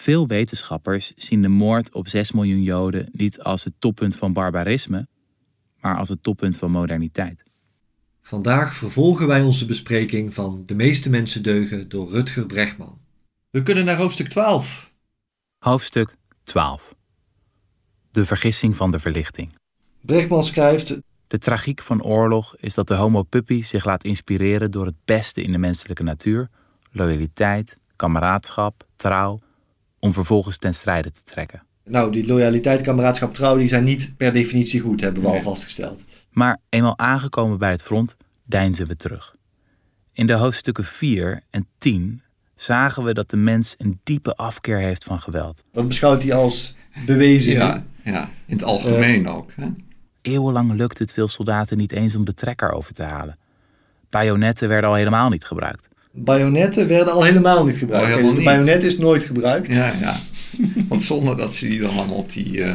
Veel wetenschappers zien de moord op 6 miljoen Joden niet als het toppunt van barbarisme, maar als het toppunt van moderniteit. Vandaag vervolgen wij onze bespreking van De meeste mensen deugen door Rutger Bregman. We kunnen naar hoofdstuk 12. Hoofdstuk 12. De vergissing van de verlichting. Bregman schrijft: De tragiek van oorlog is dat de homo puppy zich laat inspireren door het beste in de menselijke natuur, loyaliteit, kameraadschap, trouw, om vervolgens ten strijde te trekken. Nou, die loyaliteit, kameraadschap, trouw, die zijn niet per definitie goed, hebben we al vastgesteld. Maar eenmaal aangekomen bij het front, deinzen we terug. In de hoofdstukken 4 en 10 zagen we dat de mens een diepe afkeer heeft van geweld. Dat beschouwt hij als bewezen. Ja, ja in het algemeen ook. Hè? Eeuwenlang lukte het veel soldaten niet eens om de trekker over te halen. Bajonetten werden al helemaal niet gebruikt. Bajonetten werden al helemaal niet gebruikt. Oh, helemaal dus de bajonet is nooit gebruikt. Ja, ja. Want zonder dat ze die dan allemaal op die eh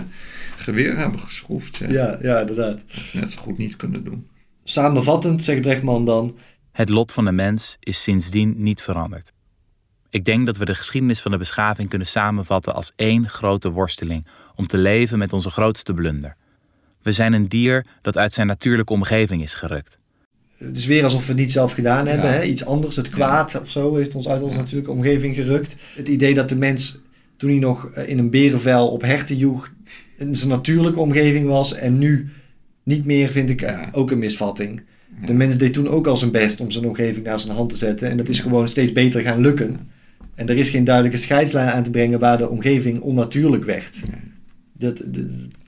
geweer hebben geschroefd. Hè? ja, ja, inderdaad. Dat ze net zo goed niet kunnen doen. Samenvattend zegt Bregman dan: Het lot van de mens is sindsdien niet veranderd. Ik denk dat we de geschiedenis van de beschaving kunnen samenvatten als één grote worsteling om te leven met onze grootste blunder. We zijn een dier dat uit zijn natuurlijke omgeving is gerukt. Het is weer alsof we het niet zelf gedaan hebben. Ja. Hè? Iets anders, het kwaad of zo, heeft ons uit onze natuurlijke omgeving gerukt. Het idee dat de mens, toen hij nog eh, in een berenvel op herten joeg, in zijn natuurlijke omgeving was. En nu niet meer, vind ik eh, ook een misvatting. De mens deed toen ook al zijn best om zijn omgeving naar zijn hand te zetten. En dat is gewoon steeds beter gaan lukken. En er is geen duidelijke scheidslijn aan te brengen waar de omgeving onnatuurlijk werd. Dat, dat,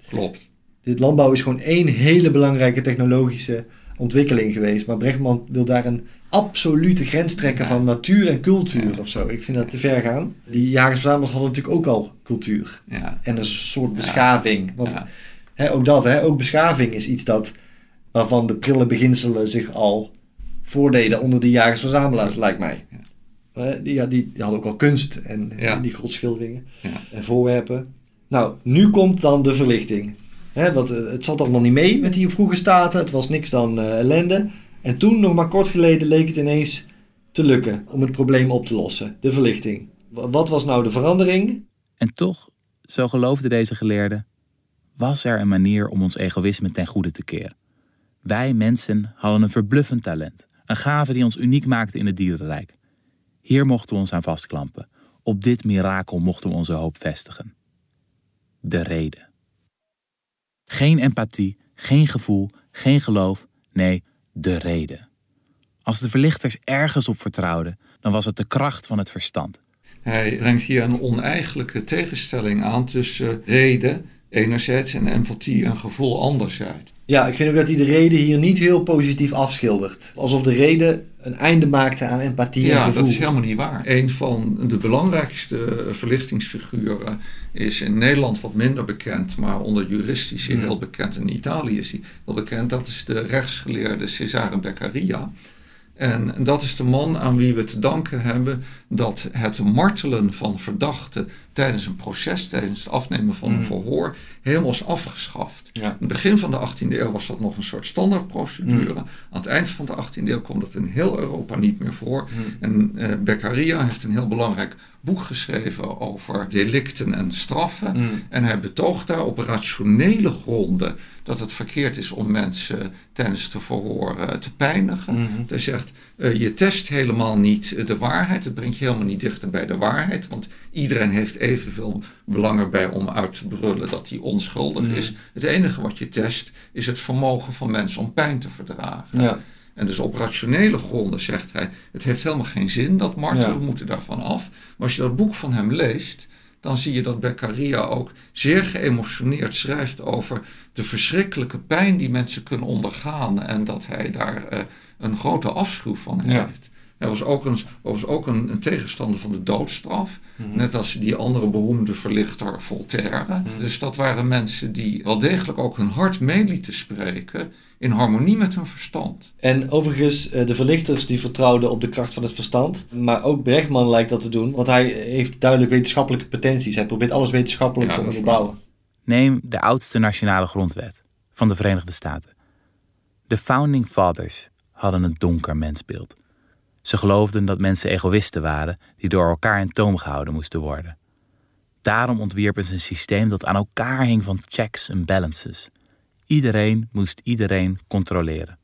Klopt. dit landbouw is gewoon één hele belangrijke technologische ontwikkeling geweest. Maar Brechtman wil daar een absolute grens trekken Ja. van natuur en cultuur Ja. of zo. Ik vind dat te ver gaan. Die jagers-verzamelaars hadden natuurlijk ook al cultuur. Ja. En een soort beschaving. Want hè, ook dat, hè, ook beschaving is iets dat, waarvan de prille beginselen zich al voordeden onder die jagers-verzamelaars, lijkt mij. Die, ja, die, die hadden ook al kunst en die grotschilderingen en voorwerpen. Nou, nu komt dan de verlichting. Hè, want eh, het zat allemaal niet mee met die vroege staten. Het was niks dan eh, ellende. En toen, nog maar kort geleden, leek het ineens te lukken om het probleem op te lossen. De verlichting. Wa- Wat was nou de verandering? En toch, zo geloofde deze geleerde, was er een manier om ons egoïsme ten goede te keren. Wij mensen hadden een verbluffend talent, een gave die ons uniek maakte in het dierenrijk. Hier mochten we ons aan vastklampen. Op dit mirakel mochten we onze hoop vestigen. De reden. Geen empathie, geen gevoel, geen geloof, nee, de reden. Als de verlichters ergens op vertrouwden, dan was het de kracht van het verstand. Hij brengt hier een oneigenlijke tegenstelling aan tussen reden enerzijds en empathie en gevoel anderzijds. Ja, ik vind ook dat hij de reden hier niet heel positief afschildert. Alsof de reden een einde maakte aan empathie en Ja, dat is helemaal niet waar. Een van de belangrijkste verlichtingsfiguren is in Nederland wat minder bekend, maar onder juristen is hij Ja. heel bekend. In Italië is hij heel bekend. Dat is de rechtsgeleerde Cesare Beccaria. En dat is de man aan wie we te danken hebben dat het martelen van verdachten tijdens een proces, tijdens het afnemen van een Mm. verhoor, helemaal is afgeschaft. Ja. In het begin van de 18e eeuw was dat nog een soort standaardprocedure. Mm. Aan het eind van de 18e eeuw kwam dat in heel Europa niet meer voor. Mm. En eh, Beccaria heeft een heel belangrijk boek geschreven over delicten en straffen. En hij betoogt daar op rationele gronden dat het verkeerd is om mensen tijdens de verhoren te pijnigen. Mhm. Hij zegt, eh, je test helemaal niet eh, de waarheid. Het brengt je helemaal niet dichter bij de waarheid. Want iedereen heeft evenveel belang erbij om uit te brullen dat hij onschuldig Mhm. is. Het enige wat je test is het vermogen van mensen om pijn te verdragen. Ja. En dus op rationele gronden zegt hij, het heeft helemaal geen zin dat martelen, Ja. we moeten daarvan af. Maar als je dat boek van hem leest, dan zie je dat Beccaria ook zeer geëmotioneerd schrijft over de verschrikkelijke pijn die mensen kunnen ondergaan en dat hij daar eh, een grote afschuw van Ja. Hij was ook, een, was ook een, een tegenstander van de doodstraf. Mhm. Net als die andere beroemde verlichter Voltaire. Dus dat waren mensen die wel degelijk ook hun hart meelieten spreken in harmonie met hun verstand. En overigens, eh, de verlichters die vertrouwden op de kracht van het verstand. Maar ook Bregman lijkt dat te doen, want hij heeft duidelijk wetenschappelijke potenties. Hij probeert alles wetenschappelijk Ja, te onderbouwen. Neem de oudste nationale grondwet van de Verenigde Staten. De Founding Fathers hadden een donker mensbeeld. Ze geloofden dat mensen egoïsten waren die door elkaar in toom gehouden moesten worden. Daarom ontwierpen ze een systeem dat aan elkaar hing van checks en balances. Iedereen moest iedereen controleren.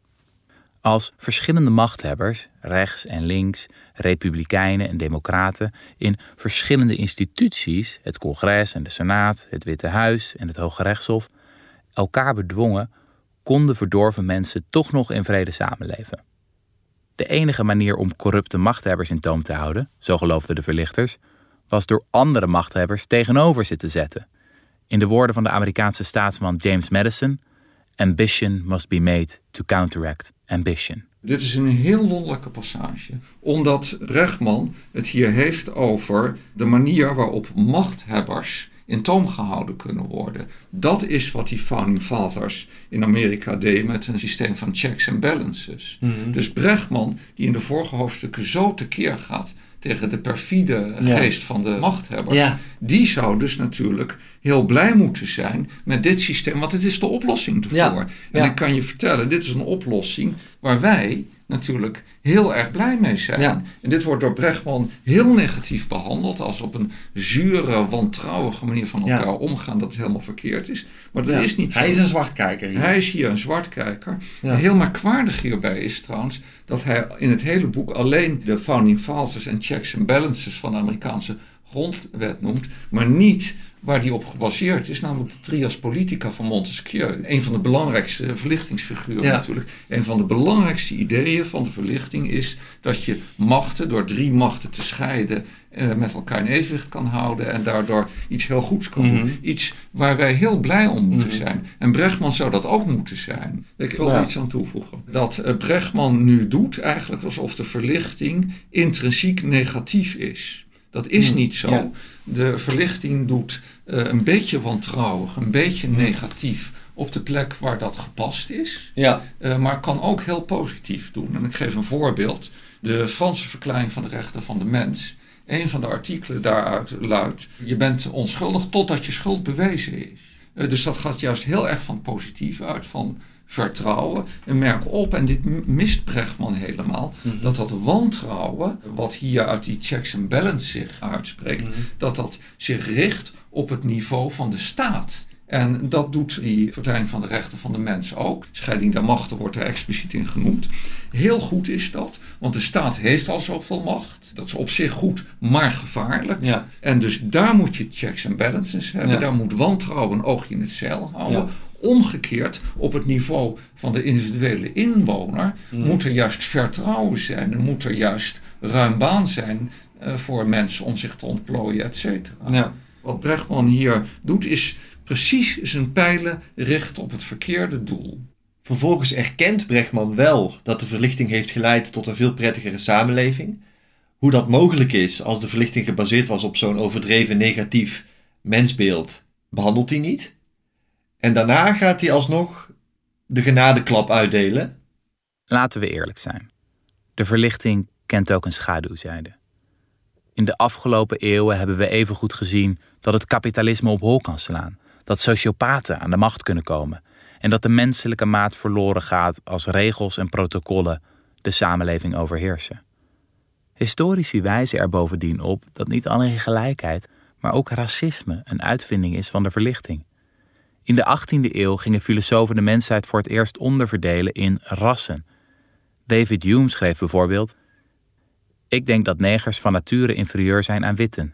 Als verschillende machthebbers, rechts en links, republikeinen en democraten, in verschillende instituties, het congres en de senaat, het Witte Huis en het Hoge Rechtshof, elkaar bedwongen, konden verdorven mensen toch nog in vrede samenleven. De enige manier om corrupte machthebbers in toom te houden, zo geloofden de verlichters, was door andere machthebbers tegenover ze te zetten. In de woorden van de Amerikaanse staatsman James Madison: Ambition must be made to counteract ambition. Dit is een heel wonderlijke passage, omdat Bregman het hier heeft over de manier waarop machthebbers in toom gehouden kunnen worden. Dat is wat die founding fathers in Amerika deden met een systeem van checks en balances. Mhm. Dus Bregman, die in de vorige hoofdstukken zo tekeer gaat tegen de perfide geest van de machthebber, Ja. die zou dus natuurlijk heel blij moeten zijn met dit systeem, want het is de oplossing ervoor. Ja, En ik kan je vertellen, dit is een oplossing waar wij natuurlijk heel erg blij mee zijn. Ja. En dit wordt door Brechtman heel negatief behandeld, als op een zure, wantrouwige manier van Ja. elkaar omgaan, dat het helemaal verkeerd is. Maar dat Ja. is niet zo. Hij is een zwartkijker hier. Hij is hier een zwartkijker. Heel merkwaardig hierbij is trouwens dat hij in het hele boek alleen de founding fathers en checks and balances van de Amerikaanse grondwet noemt, maar niet waar die op gebaseerd is, namelijk de trias politica van Montesquieu. Een van de belangrijkste verlichtingsfiguren Ja. natuurlijk. Een van de belangrijkste ideeën van de verlichting is dat je machten door drie machten te scheiden eh, met elkaar in evenwicht kan houden en daardoor iets heel goeds kan Mhm. doen. Iets waar wij heel blij om moeten Mhm. zijn. En Brechtman zou dat ook moeten zijn. Ik wil Ja. er iets aan toevoegen. Dat eh, Brechtman nu doet eigenlijk alsof de verlichting intrinsiek negatief is. Dat is Mhm. niet zo. Ja. De verlichting doet eh, een beetje wantrouwig, een beetje negatief op de plek waar dat gepast is. Ja. Eh, maar kan ook heel positief doen. En ik geef een voorbeeld. De Franse verklaring van de rechten van de mens. Een van de artikelen daaruit luidt: Je bent onschuldig totdat je schuld bewezen is. Eh, dus dat gaat juist heel erg van positief uit, van vertrouwen. En merk op, en dit mist Brechtman helemaal, Mhm. dat dat wantrouwen, wat hier uit die checks and balance zich uitspreekt, Mhm. dat dat zich richt op het niveau van de staat. En dat doet die verklaring van de rechten van de mens ook. Scheiding der machten wordt er expliciet in genoemd. Heel goed is dat, want de staat heeft al zoveel macht. Dat is op zich goed, maar gevaarlijk. Ja. En dus daar moet je checks en balances hebben. Ja. Daar moet wantrouwen een oogje in het zeil houden. Ja. Omgekeerd, op het niveau van de individuele inwoner Mhm. moet er juist vertrouwen zijn. En moet er juist ruim baan zijn eh, voor mensen om zich te ontplooien, et cetera. Ja. Wat Brechtman hier doet, is precies zijn pijlen richten op het verkeerde doel. Vervolgens erkent Brechtman wel dat de verlichting heeft geleid tot een veel prettigere samenleving. Hoe dat mogelijk is als de verlichting gebaseerd was op zo'n overdreven negatief mensbeeld, behandelt hij niet. En daarna gaat hij alsnog de genadeklap uitdelen. Laten we eerlijk zijn. De verlichting kent ook een schaduwzijde. In de afgelopen eeuwen hebben we evengoed gezien dat het kapitalisme op hol kan slaan, dat sociopaten aan de macht kunnen komen en dat de menselijke maat verloren gaat als regels en protocollen de samenleving overheersen. Historici wijzen er bovendien op dat niet alleen gelijkheid, maar ook racisme een uitvinding is van de verlichting. In de 18e eeuw gingen filosofen de mensheid voor het eerst onderverdelen in rassen. David Hume schreef bijvoorbeeld: Ik denk dat negers van nature inferieur zijn aan witten.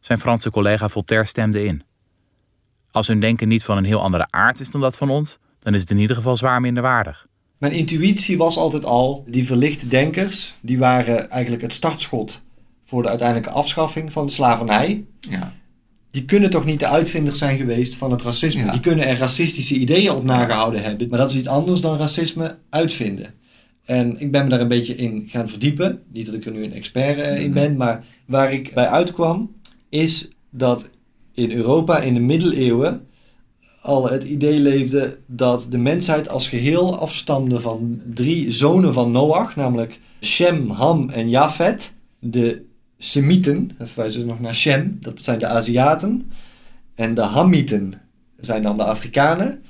Zijn Franse collega Voltaire stemde in. Als hun denken niet van een heel andere aard is dan dat van ons, dan is het in ieder geval zwaar minderwaardig. Mijn intuïtie was altijd al, die verlichte denkers, die waren eigenlijk het startschot voor de uiteindelijke afschaffing van de slavernij. Ja. Die kunnen toch niet de uitvinder zijn geweest van het racisme. Ja. Die kunnen er racistische ideeën op nagehouden hebben. Maar dat is iets anders dan racisme uitvinden. En ik ben me daar een beetje in gaan verdiepen. Niet dat ik er nu een expert eh, in Mhm. ben. Maar waar ik bij uitkwam, is dat in Europa in de middeleeuwen al het idee leefde dat de mensheid als geheel afstamde van drie zonen van Noach, namelijk Shem, Ham en Jafet. De Semieten, dat verwijzen nog naar Shem, dat zijn de Aziaten. En de Hamieten zijn dan de Afrikanen.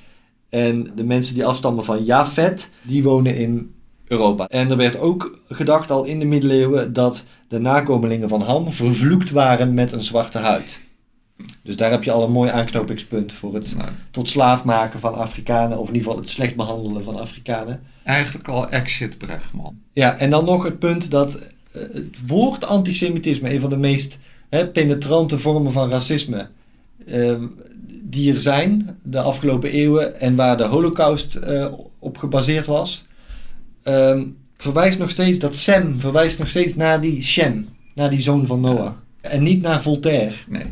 En de mensen die afstammen van Jafet, die wonen in Europa. En er werd ook gedacht al in de middeleeuwen dat de nakomelingen van Ham vervloekt waren met een zwarte huid. Dus daar heb je al een mooi aanknopingspunt voor het Nou, tot slaaf maken van Afrikanen, of in ieder geval het slecht behandelen van Afrikanen. eigenlijk al exit Bregman. Ja, en dan nog het punt dat het woord antisemitisme, een van de meest hè, penetrante vormen van racisme, eh, die er zijn de afgelopen eeuwen en waar de Holocaust eh, op gebaseerd was, ehm, verwijst nog steeds, dat Sem verwijst nog steeds naar die Shem, naar die zoon van Noach. En niet naar Voltaire. Nee.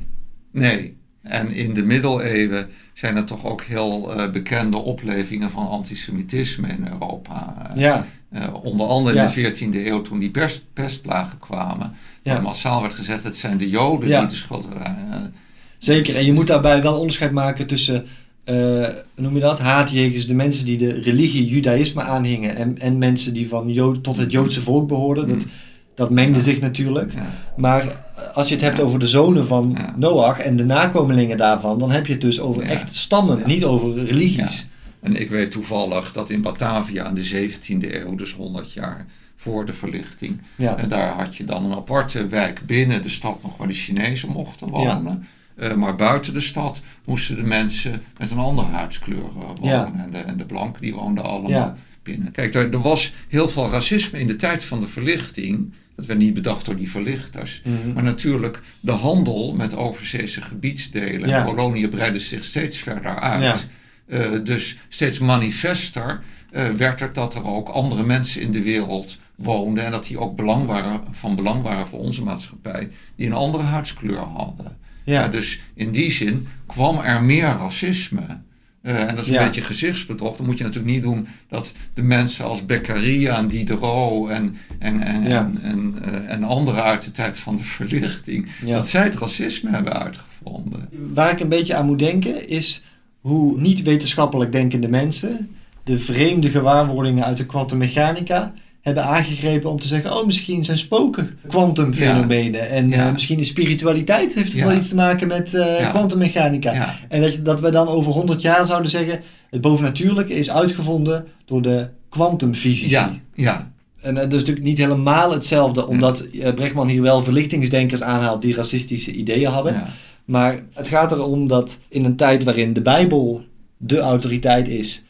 Nee. En in de middeleeuwen zijn er toch ook heel eh, bekende oplevingen van antisemitisme in Europa. Eh, Ja, eh, onder andere Ja. in de 14e eeuw toen die pest, pestplagen kwamen. Ja. Massaal werd gezegd het zijn de Joden Ja. die de schuld waren. zeker. En je moet daarbij wel onderscheid maken tussen, eh, hoe noem je dat, haatjegers, de mensen die de religie judaïsme aanhingen en, en mensen die van Jood, tot het Joodse volk behoorden. Dat, dat mengde zich natuurlijk. Maar als je het hebt over de zonen van. Noach en de nakomelingen daarvan, dan heb je het dus over echt stammen, niet over religies. En ik weet toevallig dat in Batavia in de 17e eeuw, dus 100 jaar voor de verlichting, Ja. En daar had je dan een aparte wijk binnen de stad nog waar de Chinezen mochten wonen. Eh, maar buiten de stad moesten de mensen met een andere huidskleur eh, wonen. Ja. En, de, en de blanken die woonden allemaal Ja. binnen. Kijk, er, er was heel veel racisme in de tijd van de verlichting. Dat werd niet bedacht door die verlichters. Mhm. Maar natuurlijk, de handel met overzeese gebiedsdelen Ja. en koloniën breidde zich steeds verder uit. Eh, dus steeds manifester eh, werd het dat er ook andere mensen in de wereld woonden. En dat die ook belang waren, van belang waren voor onze maatschappij, die een andere huidskleur hadden. Ja. Ja, dus in die zin kwam er meer racisme. Eh, en dat is een Ja. beetje gezichtsbedrog. Dan moet je natuurlijk niet doen dat de mensen als Beccaria en Diderot en, en, en, Ja. en, en, en anderen uit de tijd van de verlichting, dat zij het racisme hebben uitgevonden. Waar ik een beetje aan moet denken is hoe niet wetenschappelijk denkende mensen de vreemde gewaarwordingen uit de kwantummechanica hebben aangegrepen om te zeggen, oh misschien zijn spoken kwantumfenomenen en Ja. eh, misschien is spiritualiteit heeft het Ja. wel iets te maken met eh kwantummechanica. En dat, dat we dan over 100 jaar zouden zeggen, het bovennatuurlijke is uitgevonden door de kwantumfysici. Ja, ja, En eh, dat is natuurlijk niet helemaal hetzelfde, omdat Brechtman hier wel verlichtingsdenkers aanhaalt die racistische ideeën hadden. Maar het gaat erom dat in een tijd waarin de Bijbel de autoriteit is,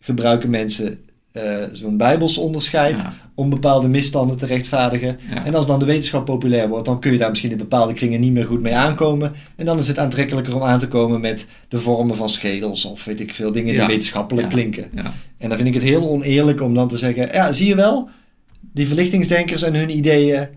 gebruiken mensen eh, zo'n Bijbels onderscheid Ja. om bepaalde misstanden te rechtvaardigen. Ja. En als dan de wetenschap populair wordt, dan kun je daar misschien in bepaalde kringen niet meer goed mee aankomen. En dan is het aantrekkelijker om aan te komen met de vormen van schedels of weet ik veel dingen Ja. die wetenschappelijk klinken. Ja. En dan vind ik het heel oneerlijk om dan te zeggen, ja, zie je wel, die verlichtingsdenkers en hun ideeën,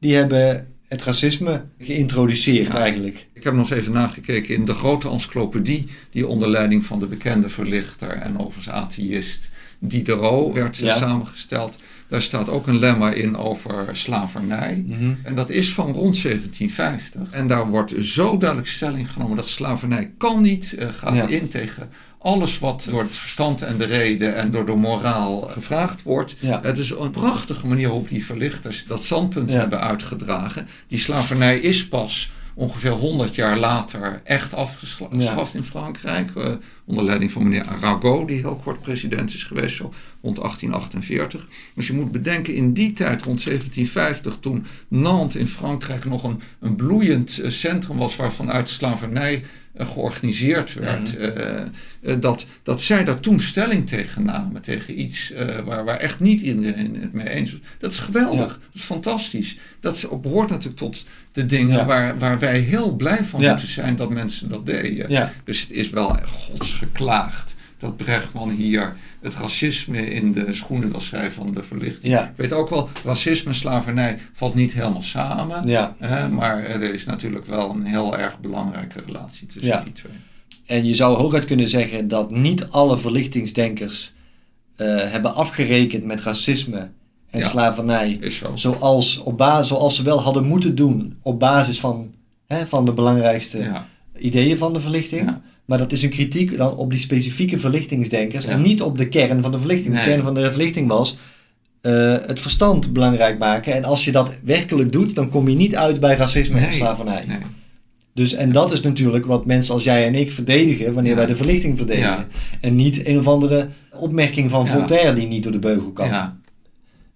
die hebben het racisme geïntroduceerd Ja. eigenlijk. Ik heb nog eens even nagekeken in de grote encyclopedie die onder leiding van de bekende verlichter en overigens atheïst Diderot werd Ja. samengesteld. Daar staat ook een lemma in over slavernij. En dat is van rond 1750. En daar wordt zo duidelijk stelling genomen dat slavernij kan niet, eh, gaat Ja. in tegen alles wat door het verstand en de reden en door de moraal gevraagd wordt. Ja. Het is een prachtige manier waarop die verlichters dat standpunt Ja. hebben uitgedragen. Die slavernij is pas ongeveer 100 jaar later echt afgeschaft in Frankrijk. Onder leiding van meneer Arago, die heel kort president is geweest, zo rond 1848. Dus je moet bedenken, in die tijd, rond 1750, toen Nantes in Frankrijk nog een, een bloeiend eh, centrum was waarvanuit slavernij eh, georganiseerd werd, eh, eh, dat, dat zij daar toen stelling tegen namen, tegen iets waar, waar echt niet iedereen het mee eens was. Dat is geweldig, Ja. dat is fantastisch. Dat behoort natuurlijk tot de dingen Ja. waar, waar wij heel blij van Ja. moeten zijn dat mensen dat deden. Ja. Dus het is wel gods geklaagd dat Brechtman hier het racisme in de schoenen wil schrijven van de verlichting. Ja. Ik weet ook wel, racisme en slavernij valt niet helemaal samen. Ja. Hè, maar er is natuurlijk wel een heel erg belangrijke relatie tussen Ja. die twee. En je zou hooguit kunnen zeggen dat niet alle verlichtingsdenkers eh, hebben afgerekend met racisme en slavernij. Zo. Zoals, op basis, zoals ze wel hadden moeten doen op basis van, hè, van de belangrijkste ideeën van de verlichting. Maar dat is een kritiek dan op die specifieke verlichtingsdenkers Ja. en niet op de kern van de verlichting. Nee. De kern van de verlichting was eh, het verstand belangrijk maken. En als je dat werkelijk doet, dan kom je niet uit bij racisme en slavernij. Nee. Dus, en dat is natuurlijk wat mensen als jij en ik verdedigen wanneer Ja. wij de verlichting verdedigen. Ja. En niet een of andere opmerking van Ja. Voltaire die niet door de beugel kan. Ja.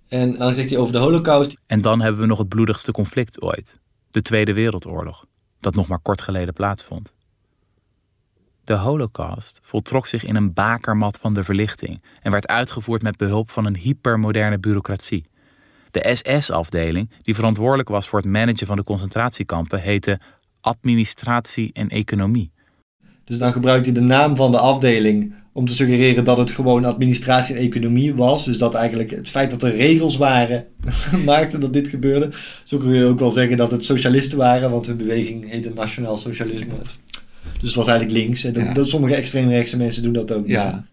En dan zegt hij over de holocaust. En dan hebben we nog het bloedigste conflict ooit. De Tweede Wereldoorlog. dat nog maar kort geleden plaatsvond. De Holocaust voltrok zich in een bakermat van de verlichting en werd uitgevoerd met behulp van een hypermoderne bureaucratie. De SS-afdeling, die verantwoordelijk was voor het managen van de concentratiekampen, heette Administratie en Economie. Dus dan gebruikt hij de naam van de afdeling om te suggereren dat het gewoon administratie en economie was. Dus dat eigenlijk het feit dat er regels waren maakte dat dit gebeurde. Zo kun je ook wel zeggen dat het socialisten waren, want hun beweging heette Nationaal Socialisme. Dus het was eigenlijk links. En Ja. dat, sommige extreemrechtse mensen doen dat ook. Ja,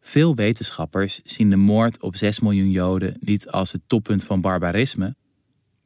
Veel wetenschappers zien de moord op 6 miljoen Joden niet als het toppunt van barbarisme,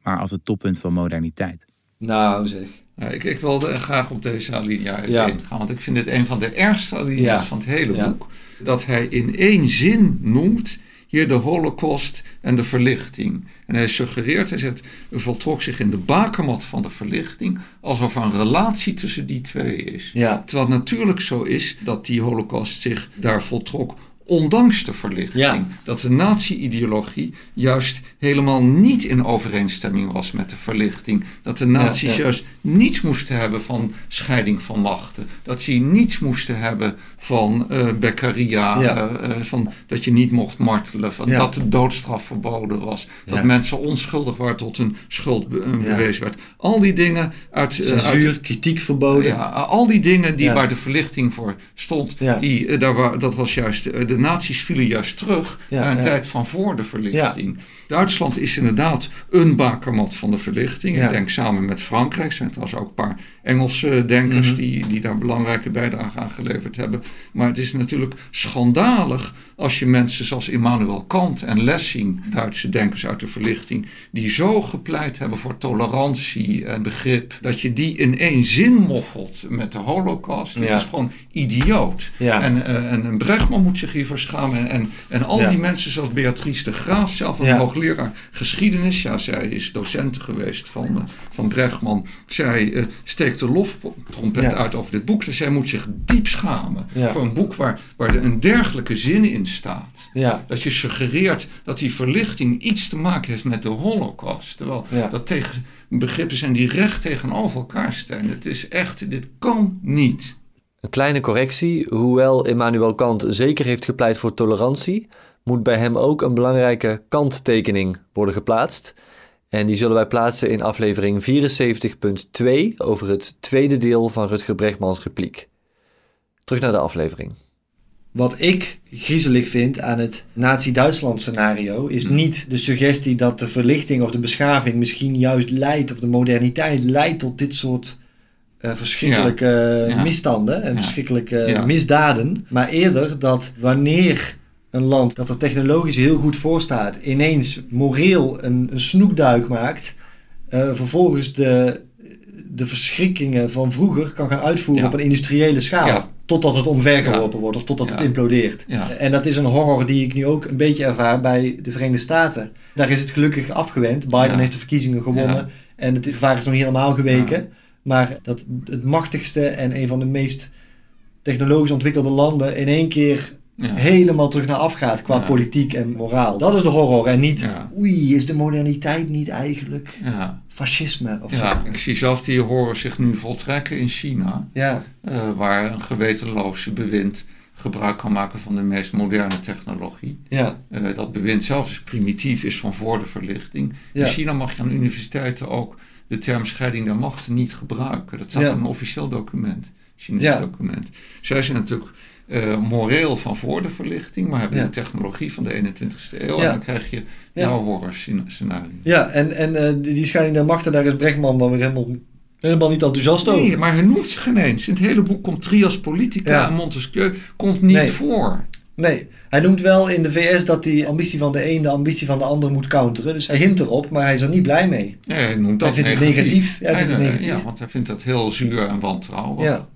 maar als het toppunt van moderniteit. Nou zeg. Ja, ik, ik wilde graag op deze alinea even Ja. ingaan, want ik vind het een van de ergste alinea's Ja. van het hele Ja. boek. Dat hij in één zin noemt hier de holocaust en de verlichting. En hij suggereert, hij zegt, er voltrok zich in de bakermat van de verlichting alsof er een relatie tussen die twee is. Ja. Terwijl het natuurlijk zo is dat die holocaust zich daar voltrok ondanks de verlichting. Ja. Dat de nazi-ideologie juist helemaal niet in overeenstemming was met de verlichting. Dat de nazi's Ja, ja. juist niets moesten hebben van scheiding van machten. Dat ze niets moesten hebben van eh Beccaria, eh, eh, van dat je niet mocht martelen, van dat de doodstraf verboden was. Dat mensen onschuldig waren tot hun schuld be- bewezen werd. Al die dingen uit... eh, uit Censuur, kritiek verboden. ja, al die dingen die waar de verlichting voor stond, die, daar wa- dat was juist, de nazi's vielen juist terug Ja, naar een ja. tijd van voor de verlichting. Duitsland is inderdaad een bakermat van de verlichting. Ik denk samen met Frankrijk, zijn trouwens ook een paar Engelse denkers Mhm. die, die daar belangrijke bijdrage aan geleverd hebben. Maar het is natuurlijk schandalig als je mensen zoals Immanuel Kant en Lessing, Duitse denkers uit de verlichting, die zo gepleit hebben voor tolerantie en begrip, dat je die in één zin moffelt met de holocaust. Dat Ja. is gewoon idioot. Ja. En, eh, en, Brechtman moet zich hiervoor schamen. En, en, al Ja. die mensen zoals Beatrice de Graaf, zelf een hoogleraar geschiedenis. Ja, zij is docent geweest van, eh, van Brechtman. Zij eh, steekt de loftrompet Ja. uit over dit boek. Dus zij moet zich diep schamen Ja. voor een boek waar, waar er een dergelijke zin in staat. Ja. Dat je suggereert dat die verlichting iets te maken heeft met de holocaust. Terwijl Ja. dat tegen begrippen zijn die recht tegenover elkaar staan. Het is echt, dit kan niet. Een kleine correctie. Hoewel Immanuel Kant zeker heeft gepleit voor tolerantie, moet bij hem ook een belangrijke kanttekening worden geplaatst. En die zullen wij plaatsen in aflevering 74.2 over het tweede deel van Rutger Bregmans repliek. Terug naar de aflevering. Wat ik griezelig vind aan het Nazi-Duitsland scenario is Hmm. niet de suggestie dat de verlichting of de beschaving misschien juist leidt, of de moderniteit leidt tot dit soort eh, verschrikkelijke Ja. misstanden en Ja. verschrikkelijke Ja. misdaden. Maar eerder dat wanneer een land dat er technologisch heel goed voor staat, ineens moreel een, een snoekduik maakt, eh, vervolgens de, de verschrikkingen van vroeger kan gaan uitvoeren Ja. op een industriële schaal. Ja. Totdat het omvergeworpen wordt of totdat het implodeert. En dat is een horror die ik nu ook een beetje ervaar bij de Verenigde Staten. Daar is het gelukkig afgewend. Biden heeft de verkiezingen gewonnen. En het gevaar is nog niet helemaal geweken. Maar dat het machtigste en een van de meest technologisch ontwikkelde landen in één keer Ja. helemaal terug naar af gaat qua Ja. politiek en moraal. Dat is de horror. En niet, Ja. oei, is de moderniteit niet eigenlijk fascisme of Ja, zo. ik zie zelf die horror zich nu voltrekken in China, Ja, eh, waar een gewetenloze bewind gebruik kan maken van de meest moderne technologie. ja, Eh, dat bewind zelfs is primitief, is van voor de verlichting. In China mag je aan universiteiten ook de term scheiding der machten niet gebruiken. Dat staat in een officieel document, Chinees Ja. document. Zij zijn natuurlijk eh, moreel van voor de verlichting, maar hebben Ja. de technologie van de 21ste eeuw. Ja. En dan krijg je jouw horror scena- scenario. ja en, en eh, die, die scheiding der machten, daar is Bregman dan weer helemaal, helemaal niet enthousiast over. Nee, maar hij noemt ze geen eens. In het hele boek komt Trias Politica en Montesquieu komt niet Nee. voor. Nee, hij noemt wel in de VS dat die ambitie van de een de ambitie van de ander moet counteren. Dus hij hint erop, maar hij is er niet blij mee. Nee, hij noemt dat Hij vindt het negatief. Ja, hij vindt het eh, negatief. Ja, want hij vindt dat heel zuur en wantrouwig. Ja.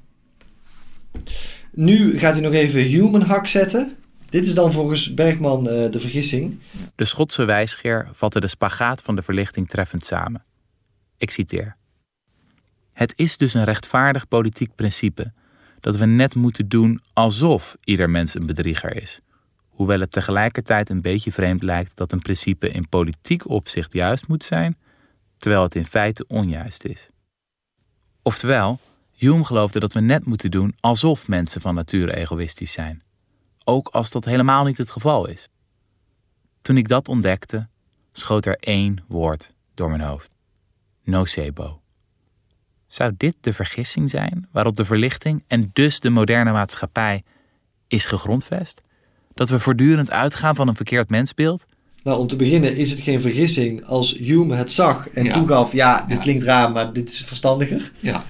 Nu gaat hij nog even human hack zetten. Dit is dan volgens Bergman eh, de vergissing. De Schotse wijsgeer vatte de spagaat van de verlichting treffend samen. Ik citeer. Het is dus een rechtvaardig politiek principe dat we net moeten doen alsof ieder mens een bedrieger is. Hoewel het tegelijkertijd een beetje vreemd lijkt dat een principe in politiek opzicht juist moet zijn, terwijl het in feite onjuist is. Oftewel, Hume geloofde dat we net moeten doen alsof mensen van nature egoïstisch zijn. Ook als dat helemaal niet het geval is. Toen ik dat ontdekte, schoot er één woord door mijn hoofd: nocebo. Zou dit de vergissing zijn waarop de verlichting en dus de moderne maatschappij is gegrondvest? Dat we voortdurend uitgaan van een verkeerd mensbeeld? Nou, om te beginnen is het geen vergissing als Hume het zag en Ja. toegaf: ja, dit Ja. klinkt raar, maar dit is verstandiger. Ja,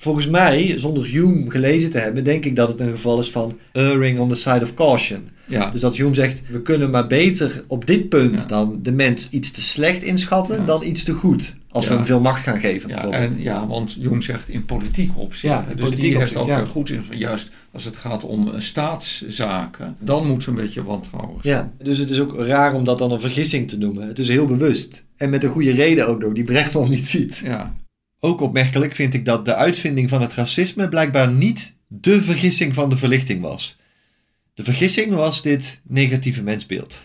Volgens mij, zonder Hume gelezen te hebben, denk ik dat het een geval is van erring on the side of caution. ja. Dus dat Hume zegt, we kunnen maar beter op dit punt Ja. dan de mens iets te slecht inschatten Ja. dan iets te goed. Als we hem veel macht gaan geven. Ja, en, ja, want Jung zegt in politiek opzicht. Ja, in dus politiek die heeft ook weer goed in, juist als het gaat om eh, staatszaken, dan moeten we een beetje wantrouwen. Ja, dus het is ook raar om dat dan een vergissing te noemen. Het is heel bewust. En met een goede reden ook nog, die Brechtman niet ziet. Ja, Ook opmerkelijk vind ik dat de uitvinding van het racisme blijkbaar niet de vergissing van de verlichting was. De vergissing was dit negatieve mensbeeld.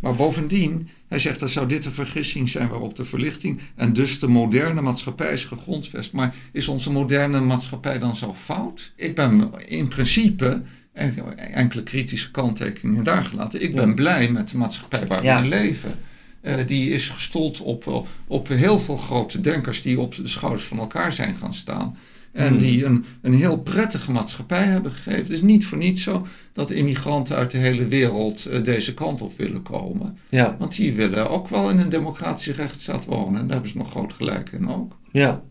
maar bovendien, hij zegt dat zou dit een vergissing zijn waarop de verlichting en dus de moderne maatschappij is gegrondvest. Maar is onze moderne maatschappij dan zo fout? Ik ben in principe, en- enkele kritische kanttekeningen daar gelaten, ik ben Ja. blij met de maatschappij waar Ja. we in leven. Eh, die is gestold op, op heel veel grote denkers die op de schouders van elkaar zijn gaan staan. En Hmm. die een, een heel prettige maatschappij hebben gegeven. Het is niet voor niets zo dat immigranten uit de hele wereld eh, deze kant op willen komen. Ja, Want die willen ook wel in een democratische rechtsstaat wonen. En daar hebben ze nog groot gelijk in ook. ja.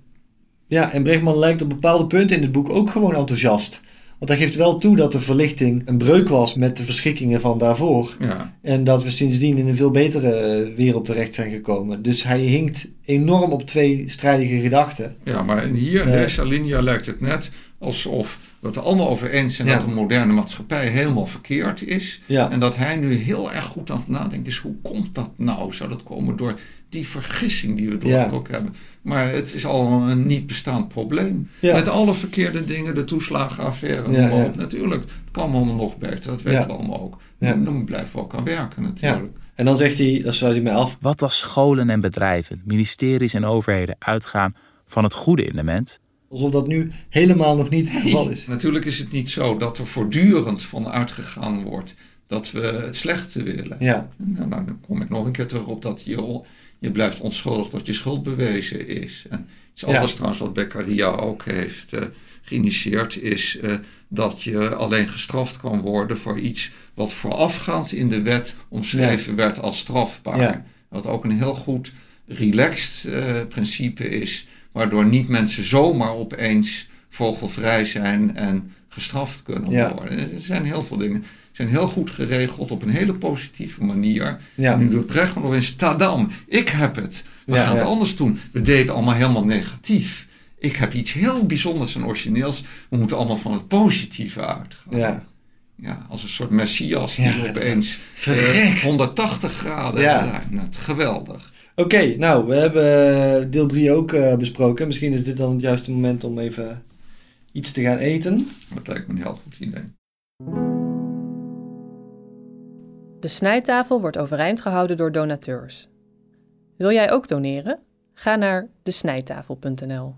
Ja, en Brechtman lijkt op bepaalde punten in het boek ook gewoon enthousiast. Want hij geeft wel toe dat de verlichting een breuk was met de verschrikkingen van daarvoor. Ja, En dat we sindsdien in een veel betere eh, wereld terecht zijn gekomen. Dus hij hinkt enorm op twee strijdige gedachten. ja maar hier in Ja. deze alinea lijkt het net alsof we het er allemaal over eens zijn Ja. dat de moderne maatschappij helemaal verkeerd is. Ja, En dat hij nu heel erg goed aan het nadenken is. Hoe komt dat nou? Zou dat komen door die vergissing die we door Ja. het ook hebben? Maar het is al een niet bestaand probleem. Ja. Met alle verkeerde dingen, de toeslagenaffaire, Ja, op. natuurlijk. Het kan allemaal nog beter, dat weten Ja. we allemaal ook. Ja. Dan blijven we ook aan werken natuurlijk. en dan zegt hij, daar sluit hij mee af. Wat als scholen en bedrijven, ministeries en overheden uitgaan van het goede in de mens? Alsof dat nu helemaal nog niet het geval is. Natuurlijk is het niet zo dat er voortdurend van uitgegaan wordt dat we het slechte willen. Ja, Nou, nou, dan kom ik nog een keer terug op dat je, je blijft onschuldig dat je schuld bewezen is. En iets Ja. anders trouwens wat Beccaria ook heeft eh, geïnitieerd is eh, dat je alleen gestraft kan worden voor iets wat voorafgaand in de wet omschreven werd als strafbaar. Wat ook een heel goed relaxed eh, principe is, waardoor niet mensen zomaar opeens vogelvrij zijn en gestraft kunnen Ja. worden. Er zijn heel veel dingen zijn heel goed geregeld op een hele positieve manier. Ja. Nu doet Brechtman nog eens, tadam, ik heb het. We Ja, gaan het anders doen. We deden het allemaal helemaal negatief. Ik heb iets heel bijzonders en origineels. We moeten allemaal van het positieve uitgaan. ja. Ja, als een soort messias die opeens verrek. eh, 180 graden Ja. net geweldig. Oké, nou, we hebben deel 3 ook eh, besproken. Misschien is dit dan het juiste moment om even iets te gaan eten. Dat lijkt me een heel goed idee. De snijtafel wordt overeind gehouden door donateurs. Wil jij ook doneren? Ga naar desnijtafel.nl.